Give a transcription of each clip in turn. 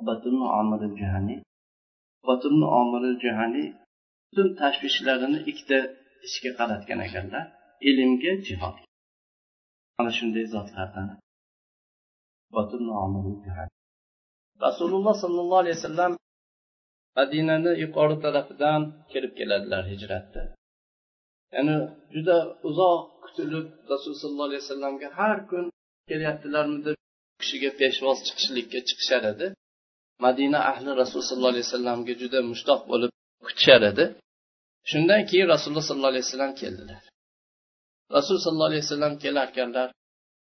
uqbatum omir juhaniy uqbatum omir juhaniy butun tashvishlarini ikkita ishga qaratgan ekanlar. Ilmga jihod. Mana shunday zotlardan. Rasululloh sollallohu alayhi vasallam madinani yuqori tarafidan kirib keladilar hijratda. Ya'ni juda uzoq kutilib rasululloh sollallohu alayhi vasallamga har kun kelyaptilarmi deb kishiga peshvoz chiqishlikka chiqishar edi. Madina ahli rasululloh sollallohu alayhi vasallamga juda mushtoq bo'lib kutishar edi. Shundan keyin rasululloh sollallohu alayhi vasallam keldilar. Rasul sollallohu alayhi vasallam kelarkanlar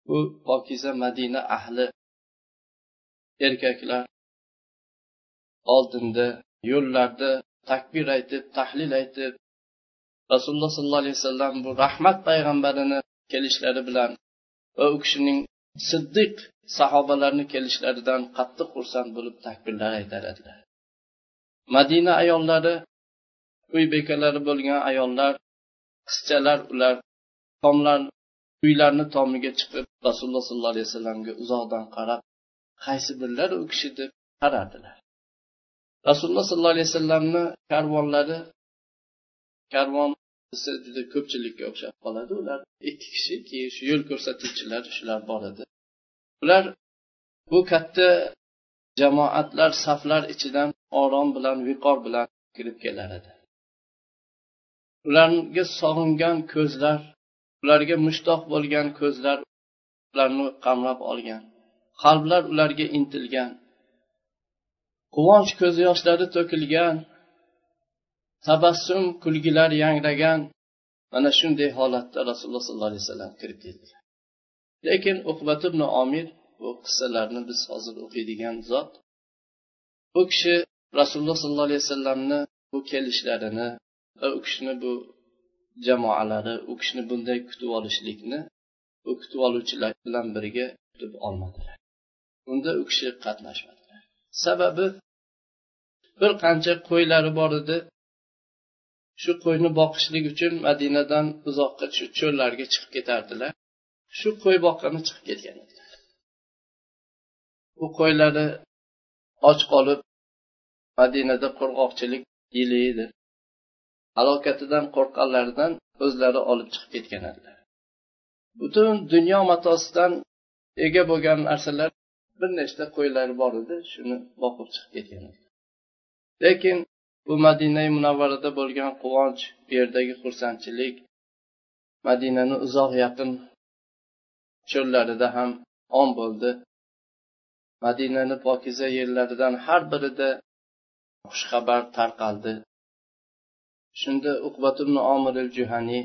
bu pokiza madina ahli erkaklar oldinda yo'llarda takbir aytib tahlil aytib rasululloh sollallohu alayhi vasallam bu rahmat payg'ambarini kelishlari bilan va u kishining siddiq sahobalarni kelishlaridan qattiq xursand bo'lib takbirlar aytar edilar. Madina ayollari uy bekalari bo'lgan ayollar qizchalar ular tomlar uylarni tomiga chiqib rasululloh sollallohu alayhi vasallamga uzoqdan qarab qaysi birlar u kishi? deb qarardilar. Rasululloh sollallohu alayhi vasallamni karvonlari karvon desa juda ko'pchilikka o'xshab qoladi. Ular ikki kishi keyin shu yo'l ko'rsatuvchilar shular bor edi ular bu katta jamoatlar saflar ichidan orom bilan viqor bilan kirib kelar edi ularga sog'ingan ko'zlar ularga mushtoq bo'lgan ko'zlar ularni qamrab olgan. Qalblar ularga intilgan. Quvonch ko'z yoshlari to'kilgan. Tabassum kulgilar yangragan mana shunday holatda rasululloh sollallohu alayhi vasallam kirib keldilar lekin uqbat ibn omir bu qissalarni biz hozir o'qiydigan zot u kishi rasululloh sollallohu alayhi vasallamni bu kelishlarini va u kishini bu jamoalari u kishini bunday kutib olishlikni u kutib oluvchilar bilan birga kutib olmadilar. Unda u kishi qatnashmadilar. Sababi bir qancha qo'ylari bor edi. Shu qo'yni boqishlik uchun madinadan uzoqqa shu cho'llarga chiqib ketardilar. Shu qo'y boqqani chiqib ketgan bu u qo'ylari och qolib madinada qurg'oqchilik yili edi. Halokatidan qo'rqqanlaridan o'zlari olib chiqib ketgan edilar. Butun dunyo matosidan ega bo'lgan narsalar bir nechta qo'ylari bor edi shuni boqib chiqib ketgan lekin bu madina munavvarada bo'lgan quvonch bu yerdagi xursandchilik madinani uzoq yaqin cho'llarida ham on bo'ldi. Madinani pokiza yerlaridan har birida xushxabar tarqaldi. Shunda uqbat ibn omir juhaniy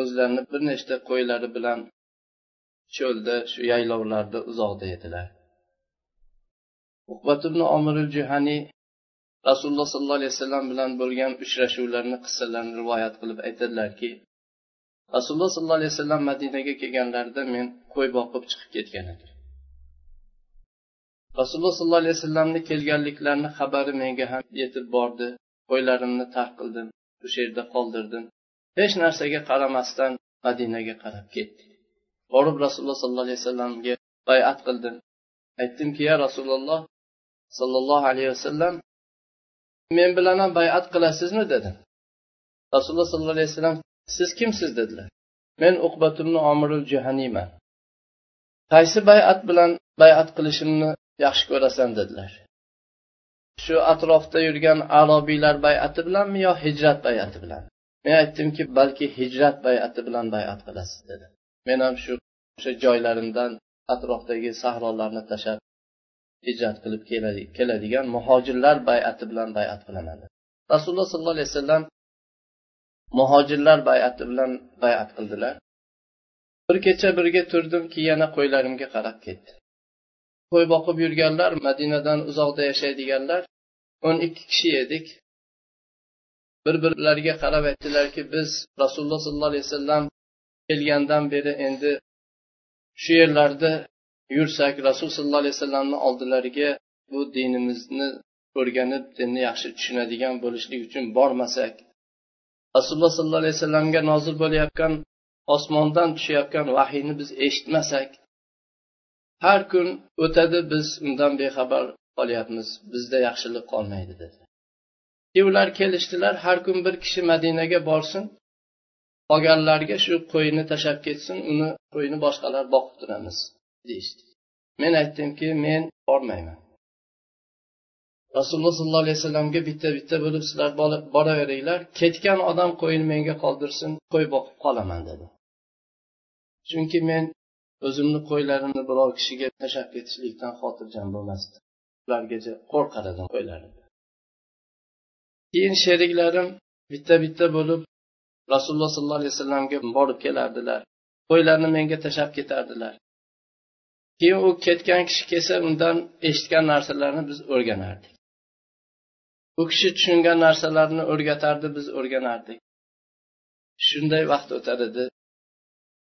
o'zlarini bir nechta qo'ylari bilan cho'lda shu yaylovlarda uzoqda edilar. Uqbat ibn omir juhaniy rasululloh sollallohu alayhi vasallam bilan bo'lgan uchrashuvlarni qissalarini rivoyat qilib aytadilarki rasululloh sollallohu alayhi vasallam madinaga kelganlarida men qo'y boqib chiqib ketgan edim. Rasululloh sollallohu alayhi vasallamni kelganliklarini xabari menga ham yetib bordi qo'ylarimni tark qildim o'sha yerda qoldirdim. Hech narsaga qaramasdan madinaga qarab ketdik. Borib rasululloh sollallohu alayhi vasallamga bayat qildim. Aytdimki ya rasululloh sollallohu alayhi vasallam men bilan ham bayat qilasizmi? dedim rasululloh sollallohu alayhi vasallam siz kimsiz? dedilar. Men uqbatumni omirul jahaniyman qaysi bayat bilan bayat qilishimni yaxshi ko'rasan? dedilar. Shu atrofda yurgan arobiylar bayati bilanmi yo hijrat bayati bilan? Men aytdimki balki hijrat bayati bilan bayat qilasiz dedi. Men ham shu o'sha joylarimdan atrofdagi sahrolarni tashlab hijrat qilib keladigan muhojirlar bayati bilan bayat qilaman rasululloh sollallohu alayhi vasallam muhojirlar bayati bilan bayat qildilar. Bir kecha birga turdimki yana qo'ylarimga qarab ketdim qo'y boqib yurganlar madinadan uzoqda yashaydiganlar o'n ikki kishi edik. Bir birlariga qarab aytdilarki biz rasululloh sollallohu alayhi vasallam kelgandan beri endi shu yerlarda yursak rasul sollallohu alayhi vasallamni oldilariga bu dinimizni o'rganib dinni yaxshi tushunadigan bo'lishlik uchun bormasak rasululloh sollallohu alayhi vasallamga nozil bo'layotgan osmondan tushayotgan vahiyni biz eshitmasak har kun o'tadi biz undan bexabar qolyapmiz bizda yaxshilik qolmaydi dedi. Ular kelishdilar har kun bir kishi madinaga borsin qolganlarga shu qo'yni tashlab ketsin uni qo'yni boshqalar boqib turamiz. Deyishdi. Men aytdimki men bormayman. Rasululloh sollallohu alayhi vasallamga bitta bitta bo'lib sizlar boraveringlar ketgan odam qo'yini menga qoldirsin qo'y boqib qolaman dedi. Chunki men o'zimni qo'ylarimni biror kishiga tashlab ketishlikdan xotirjam bo'lmasdim. Ulargacha qo'rqar edim qo'ylarimni keyin sheriklarim bitta bitta bo'lib rasululloh sollallohu alayhi vasallamga borib kelardilar. Qo'ylarni menga tashlab ketardilar. Keyin u ketgan kishi kelsa undan eshitgan narsalarni biz o'rganardik. U kishi tushungan narsalarni o'rgatardi biz o'rganardik. Shunday vaqt o'tar edi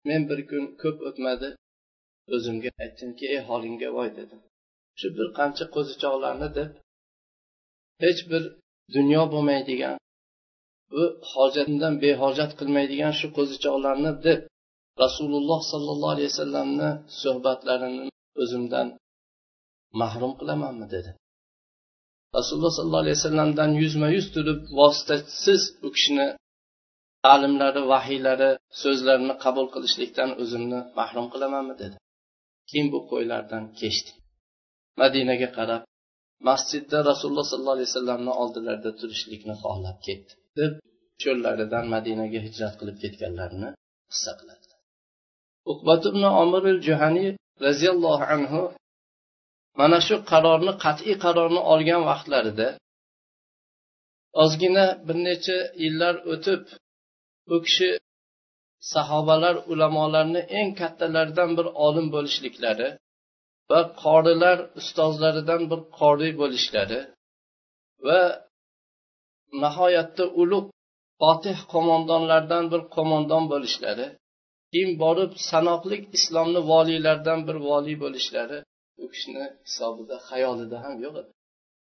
men bir kun ko'p o'tmadi o'zimga aytdimki ey holingga voy dedim. Shu bir qancha qo'zichoqlarni deb hech bir dunyo bo'lmaydigan u hojatimdan behojat qilmaydigan shu qo'zichoqlarni deb rasululloh sollallohu alayhi vasallamni suhbatlarini o'zimdan mahrum qilamanmi dedi. Rasululloh sollallohu alayhi vasallamdan yuzma yuz turib vositasiz u kishini ta'limlari vahiylari so'zlarini qabul qilishlikdan o'zimni mahrum qilamanmi dedi. Keyin bu qo'ylardan kechdi. Madinaga qarab masjidda rasululloh sollallohu alayhi vasallamni oldilarida turishlikni xohlab ketdi. Deb cho'llaridan madinaga hijrat qilib ketganlarini hissa qiladi. Uqbat ibn omir juhaniy roziyallohu anhu mana shu qarorni qat'iy qarorni olgan vaqtlarida ozgina bir necha yillar o'tib u kishi sahobalar ulamolarni eng kattalaridan bir olim bo'lishliklari va qorilar ustozlaridan bir qoriy bo'lishlari va nihoyatda ulug' fotih qo'mondonlardan bir qo'mondon bo'lishlari keyin borib sanoqli islomni voliylaridan bir voliy bo'lishlari u kishini hisobida xayolida ham yo'q edi.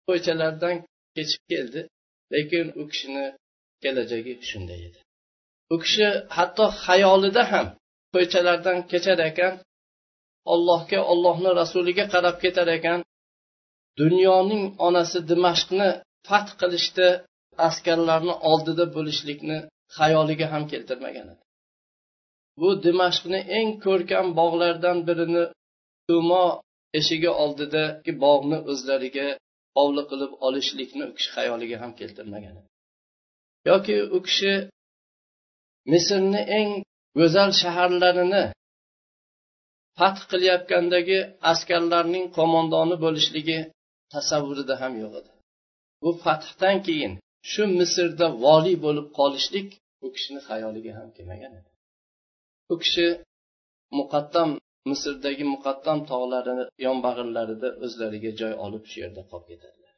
Qo'ychalardan kechib keldi lekin u kishini kelajagi shunday edi. U kishi hatto xayolida ham qo'ychalardan kechar ekan ollohga ollohni rasuliga qarab ketar ekan. Dunyoning onasi dimashqni fath qilishda askarlarni oldida bo'lishlikni xayoliga ham keltirmagan edi. Bu dimashqni eng ko'rkam bog'lardan birini tumo eshigi oldidagi bog'ni o'zlariga hovli qilib olishlikni u kishi xayoliga ham keltirmagan. Yoki u kishi misrni eng go'zal shaharlarini fath qilayotgandagi askarlarning qo'mondoni bo'lishligi tasavvurida ham yo'q edi. Bu fathdan keyin shu misrda voliy bo'lib qolishlik u kishini xayoliga ham kelmagan edi. U kishi muqaddam misrdagi muqaddam tog'larini yonbag'irlarida o'zlariga joy olib shu yerda qolib ketadilar.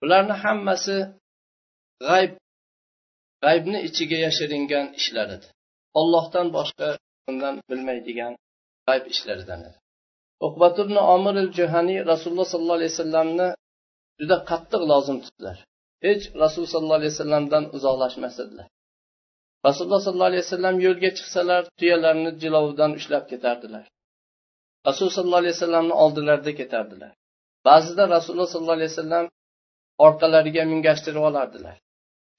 Bularni hammasi g'ayb g'aybni ichiga yashiringan ishlar edi ollohdan boshqa undan bilmaydigan g'ayb ishlaridan edi. Uqbat ibn omir al juhaniy rasululloh sollallohu alayhi vasallamni juda qattiq lozim tutdilar. Hech rasululloh sollallohu alayhi vasallamdan uzoqlashmas edilar. Rasululloh sollallohu alayhi vasallam yo'lga chiqsalar tuyalarni jilovidan ushlab ketardilar. Rasululloh sollallohu alayhi vasallamni oldilarida ketardilar. Ba'zida rasululloh sollallohu alayhi vasallam orqalariga mingashtirib olardilar.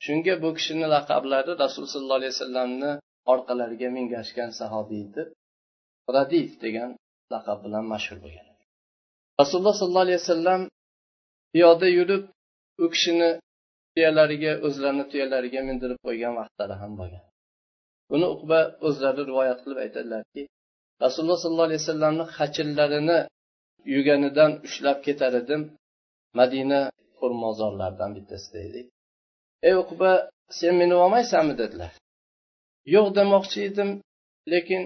Shunga bu kishini laqablari rasululloh sollallohu alayhi vasallamni orqalariga mingashgan sahobiy deb radif degan laqab bilan mashhur bo'lgan. Rasululloh sollallohu alayhi vasallam piyoda yurib u kishini tuyalariga o'zlarini tuyalariga mindirib qo'ygan vaqtlari ham bo'lgan. Buni uqba o'zlari rivoyat qilib aytadilarki rasululloh sollallohu alayhi vasallamni hachillarini yuganidan ushlab ketar edim madina qo'rmozorlaridan bittasida edik ey uqba sen minib olmaysanmi dedilar. Yo'q demoqchi edim lekin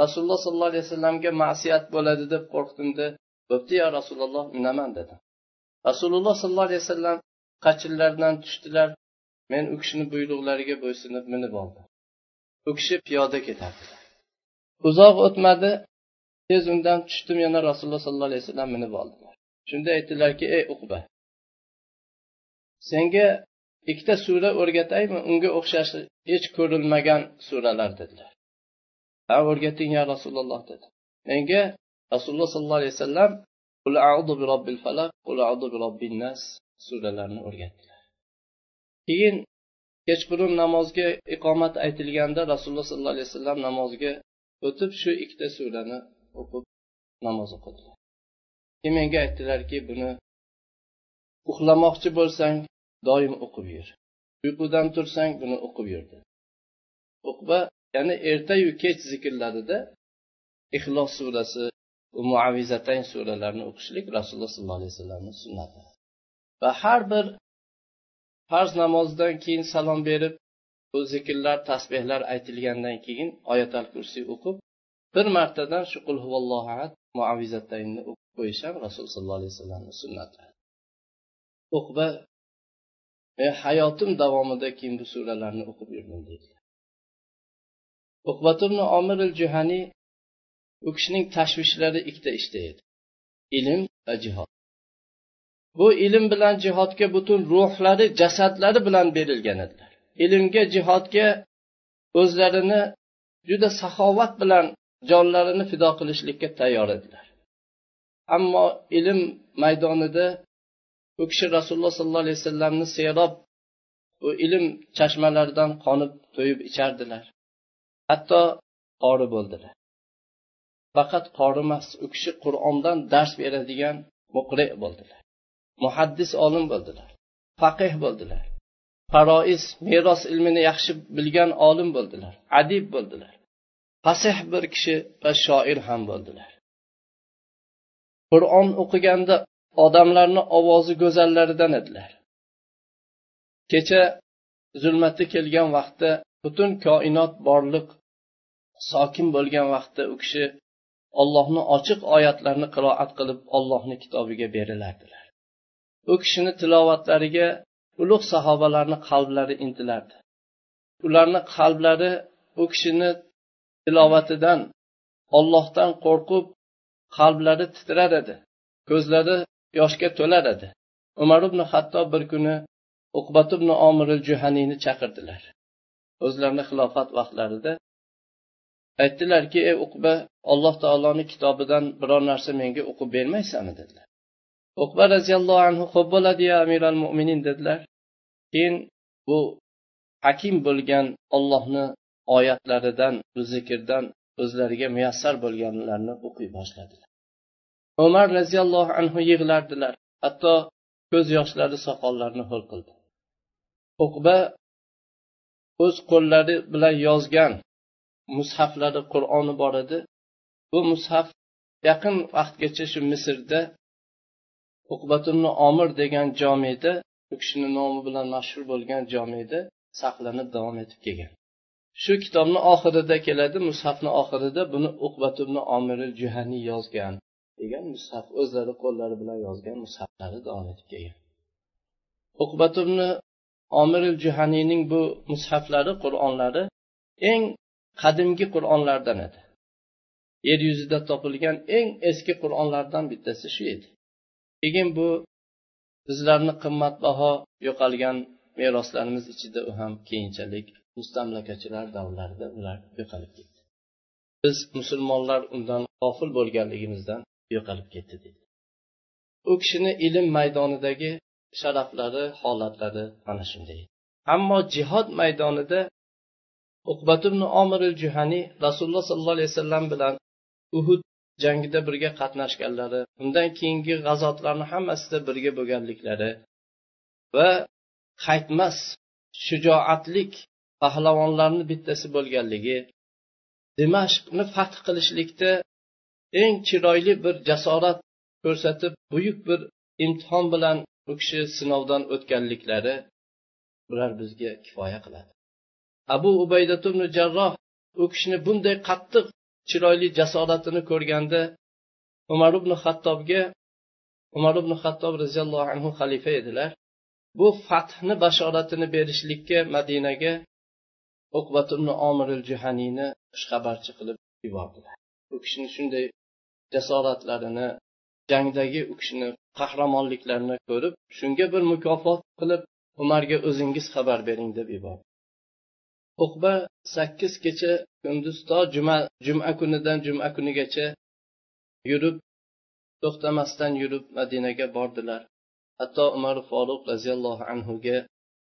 rasululloh sollallohu alayhi vasallamga ma'siyat bo'ladi deb qo'rqdimda bo'pti yo rasululloh minaman dedim. Rasululloh sollallohu alayhi vasallam qachillaridan tushdilar men u kishini buyruqlariga bo'ysunib minib oldim. U kishi piyoda ketardilar uzoq o'tmadi tez undan tushdim yana rasululloh sollallohu alayhi vasallam minib oldilar. Shunda aytdilarki ey uqba senga ikkita sura o'rgataymi? Unga o'xshash hech ko'rilmagan suralar dedilar. Ha o'rgating ya rasululloh dedi. Menga rasululloh sollallohu alayhi vasallam suralarni o'rgatdilar. Keyin kechqurun namozga iqomat aytilganda rasululloh sollallohu alayhi vasallam namozga o'tib shu ikkita surani o'qib namoz o'qidilar. Keyin menga aytdilarki buni uxlamoqchi bo'lsang doim o'qib yur. Uyqudan tursang buni o'qib yur dedi. Uqba ya'ni ertayu kech zikrlarida ixlos surasi muavizatayn suralarini o'qishlik rasululloh sollallohu alayhi vasallamni sunnati. Va har bir farz namozdan keyin salom berib bu zikrlar tasbehlar aytilgandan keyin oyatal kursiy o'qib bir martadan shu qul huvallohu ahad muavizataynni o'qib qo'yish ham rasululloh sollallohu alayhi vasallamni sunnati. O'qib men hayotim davomida keyin bu suralarni o'qib yurdim deydilar uqbatumni omir al juhaniy u kishining tashvishlari ikkita ishda edi. Ilm va jihod bu ilm bilan jihodga butun ruhlari jasadlari bilan berilgan edilar. Ilmga jihodga o'zlarini juda saxovat bilan jonlarini fido qilishlikka tayyor edilar. Ammo ilm maydonida u kishi rasululloh sollallohu alayhi vasallamni serob bu ilm chashmalaridan qonib to'yib ichardilar. Hatto qori bo'ldilar. Faqat qori emas u kishi qur'ondan dars beradigan muqri bo'ldilar. Muhaddis olim bo'ldilar faqih bo'ldilar faroiz meros ilmini yaxshi bilgan olim bo'ldilar adib bo'ldilar fasih bir kishi va shoir ham bo'ldilar. Qur'on o'qiganda odamlarni ovozi go'zallaridan edilar. Kecha zulmatda kelgan vaqtda butun koinot borliq sokin bo'lgan vaqtda u kishi ollohni ochiq oyatlarini qiroat qilib ollohni kitobiga berilardilar. U kishini tilovatlariga ulug' sahobalarni qalblari intilardi. Ularni qalblari u kishini tilovatidan ollohdan qo'rqib qalblari titrar edi ko'zlari yoshga to'lar edi. Umar ibn hattob bir kuni uqbat ibn omir juhaniyni chaqirdilar. O'zlarini xilofat vaqtlarida aytdilarki ey uqba alloh taoloni kitobidan biror narsa menga o'qib bermaysanmi? dedilar. Uqba roziyallohu anhu xo'p bo'ladi ya amiral mo'minin dedilar. Keyin bu hakim bo'lgan ollohni oyatlaridan bu zikrdan o'zlariga muyassar bo'lganlarini o'qiy boshladilar. Umar roziyallohu anhu yig'lardilar. Hatto ko'z yoshlari soqollarini ho'l qildi. Uqba o'z qo'llari bilan yozgan mushaflari qur'oni bor edi. Bu mushaf yaqin vaqtgacha shu misrda uqbatun omir degan jomeda u kishini nomi bilan mashhur bo'lgan jomeda saqlanib davom etib kelgan. Shu kitobni oxirida keladi mushafni oxirida buni uqbatubni omiri juhaniy yozgan degan mushaf o'zlari qo'llari bilan yozgan mushaflari davom etib kelgan. Uqbatubni omir juhaniyning bu mushaflari qur'onlari eng qadimgi qur'onlardan edi. Yer yuzida topilgan eng eski qur'onlardan bittasi shu edi. Keyin bu bizlarni qimmatbaho yo'qolgan meroslarimiz ichida u ham keyinchalik mustamlakachilar davrlarida ular yo'qolib ketdi. Biz musulmonlar undan g'ofil bo'lganligimizdan yo'qolib ketdi dedi. U kishini ilm maydonidagi sharaflari holatlari mana shunday. Ammo jihod maydonida uqbatibn omir juhaniy rasululloh sollallohu alayhi vasallam bilan uhud jangida birga qatnashganlari undan keyingi g'azotlarni hammasida birga bo'lganliklari va qaytmas shijoatlik pahlavonlarni bittasi bo'lganligi dimashqni fath qilishlikda eng chiroyli bir jasorat ko'rsatib buyuk bir imtihon bilan u kishi sinovdan o'tganliklari bular bizga kifoya qiladi. Abu ubaydatubn jarroh u kishini bunday qattiq chiroyli jasoratini ko'rganda umar ibn hattobga umar ibn hattob roziyallohu anhu xalifa edilar. Bu fathni bashoratini berishlikka madinaga uqbatun omiril juhaniyni xushxabarchi qilib yubordilar. U kishini shunday jasoratlarini jangdagi u kishini qahramonliklarini ko'rib shunga bir mukofot qilib umarga o'zingiz xabar bering deb yubordi. Uqba sakkiz kecha kunduz to juma juma kunidan juma kunigacha yurib to'xtamasdan yurib madinaga bordilar. Hatto umar foruq roziyallohu anhuga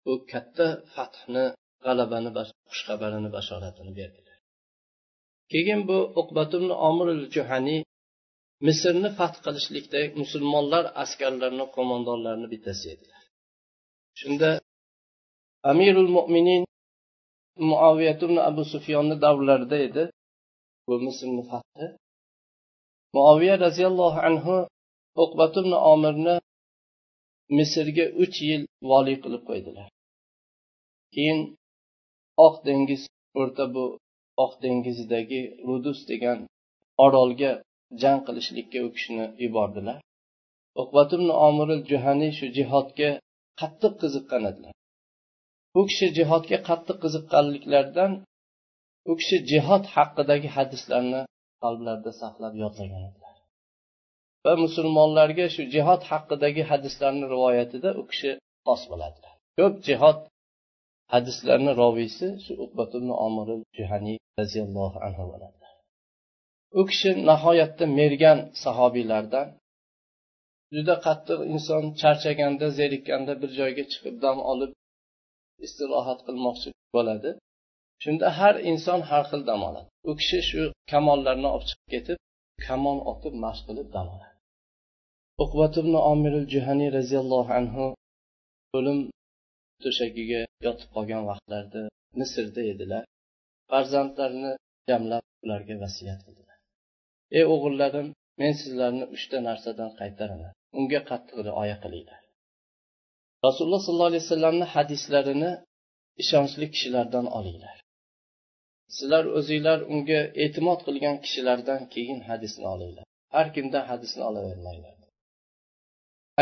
bu katta fathni g'alabani xushxabarini bashoratini berdilar. Keyin bu uqbatun omir juhaniy misrni fath qilishlikda musulmonlar askarlarini qo'mondonlarini bittasi edilar. Shunda amirul mo'minin muaviyatun abu sufyonni davrlarida edi. Bu misrni fathi muoviya roziyallohu anhu uqbatun omirni misrga uch yil voliy qilib qo'ydilar. Keyin oq dengiz o'rta bu oq dengizidagi rudus degan orolga jang qilishlikka u kishini yubordilar. Uqbatum omir juhaniy shu jihodga qattiq qiziqqan edilar. U kishi jihodga qattiq qiziqqanliklaridan u kishi jihod haqidagi hadislarni qalblarida saqlab yodlagan edilar. Va musulmonlarga shu jihod haqidagi hadislarni rivoyatida u kishi xos bo'ladilar. Ko'p jihod hadislarni roviysi shu omir juhaniy roziyallohu anhu bo'ladilar. U kishi nihoyatda mergan sahobiylardan juda qattiq inson charchaganda zerikkanda bir joyga chiqib dam olib istirohat qilmoqchi bo'ladi. Shunda har inson har xil dam oladi. U kishi shu kamollarni olib chiqib ketib kamon otib mashq qilib dam oladi. Uqbat ibn omirul juhaniy roziyallohu anhu o'lim to'shagiga yotib qolgan vaqtlarida misrda edilar. Farzandlarini jamlab ularga vasiyat qildilar. Ey o'g'illarim men sizlarni uchta narsadan qaytaraman. Unga qattiq rioya qilinglar. Rasululloh sollallohu alayhi vasallamni hadislarini ishonchli kishilardan olinglar. Sizlar o'zinglar unga e'timod qilgan kishilardan keyin hadisni olinglar. Har kimdan hadisni olavermanglar.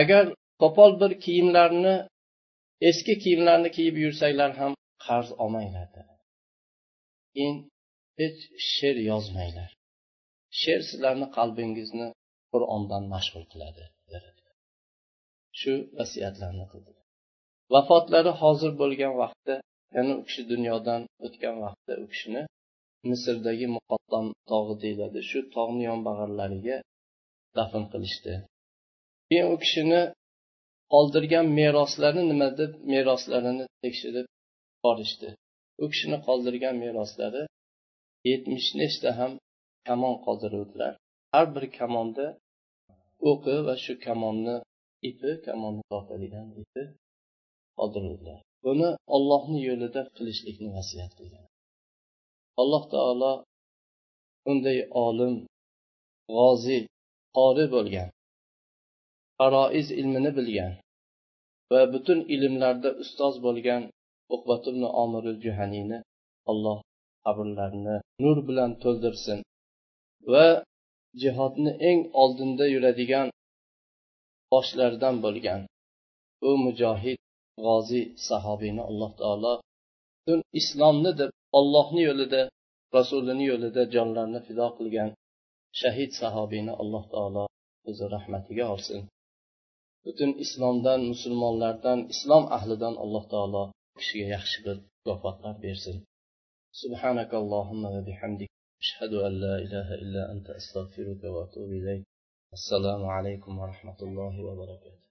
Agar qo'pol bir kiyimlarni eski kiyimlarni kiyib yursanglar ham qarz olmanglar keyin hech she'r yozmanglar. She'r sizlarni qalbingizni qur'ondan mashg'ul qiladi shu vasiyatlarni qildi vafotlari hozir bo'lgan vaqtda ya'ni u kishi dunyodan o'tgan vaqtda u kishini misrdagi muqaddam tog'i deyiladi. Shu tog'ni yonbag'irlariga dafn qilishdi. Keyin u kishini qoldirgan meroslari nima deb meroslarini tekshirib borishdi. U kishini qoldirgan meroslari yetmish nechta ham kamon qoldiruvdilar. Har bir kamonda o'qi va shu kamonni ipi kamonni tortadigan ipi qoldiruvdilar buni ollohni yo'lida qilishlikni vasiyat qilgan. Alloh taolo unday olim g'oziy qori bo'lgan faroiz ilmini bilgan va butun ilmlarda ustoz bo'lgan uqbatibn omirul juhaniyni alloh qabrlarini nur bilan to'ldirsin va jihodni eng oldinda yuradigan boshlardan bo'lgan u mujohid g'oziy sahobiyni alloh taolo butun islomni deb ollohni yo'lida rasulini yo'lida jonlarini fido qilgan shahid sahobiyni alloh taolo o'zi rahmatiga olsin butun islomdan musulmonlardan islom ahlidan alloh taolo kishiga yaxshi bir mukofotlar bersin سبحانك اللهم وبحمدك أشهد أن لا إله إلا أنت أستغفرك وأتوب إليك السلام عليكم ورحمة الله وبركاته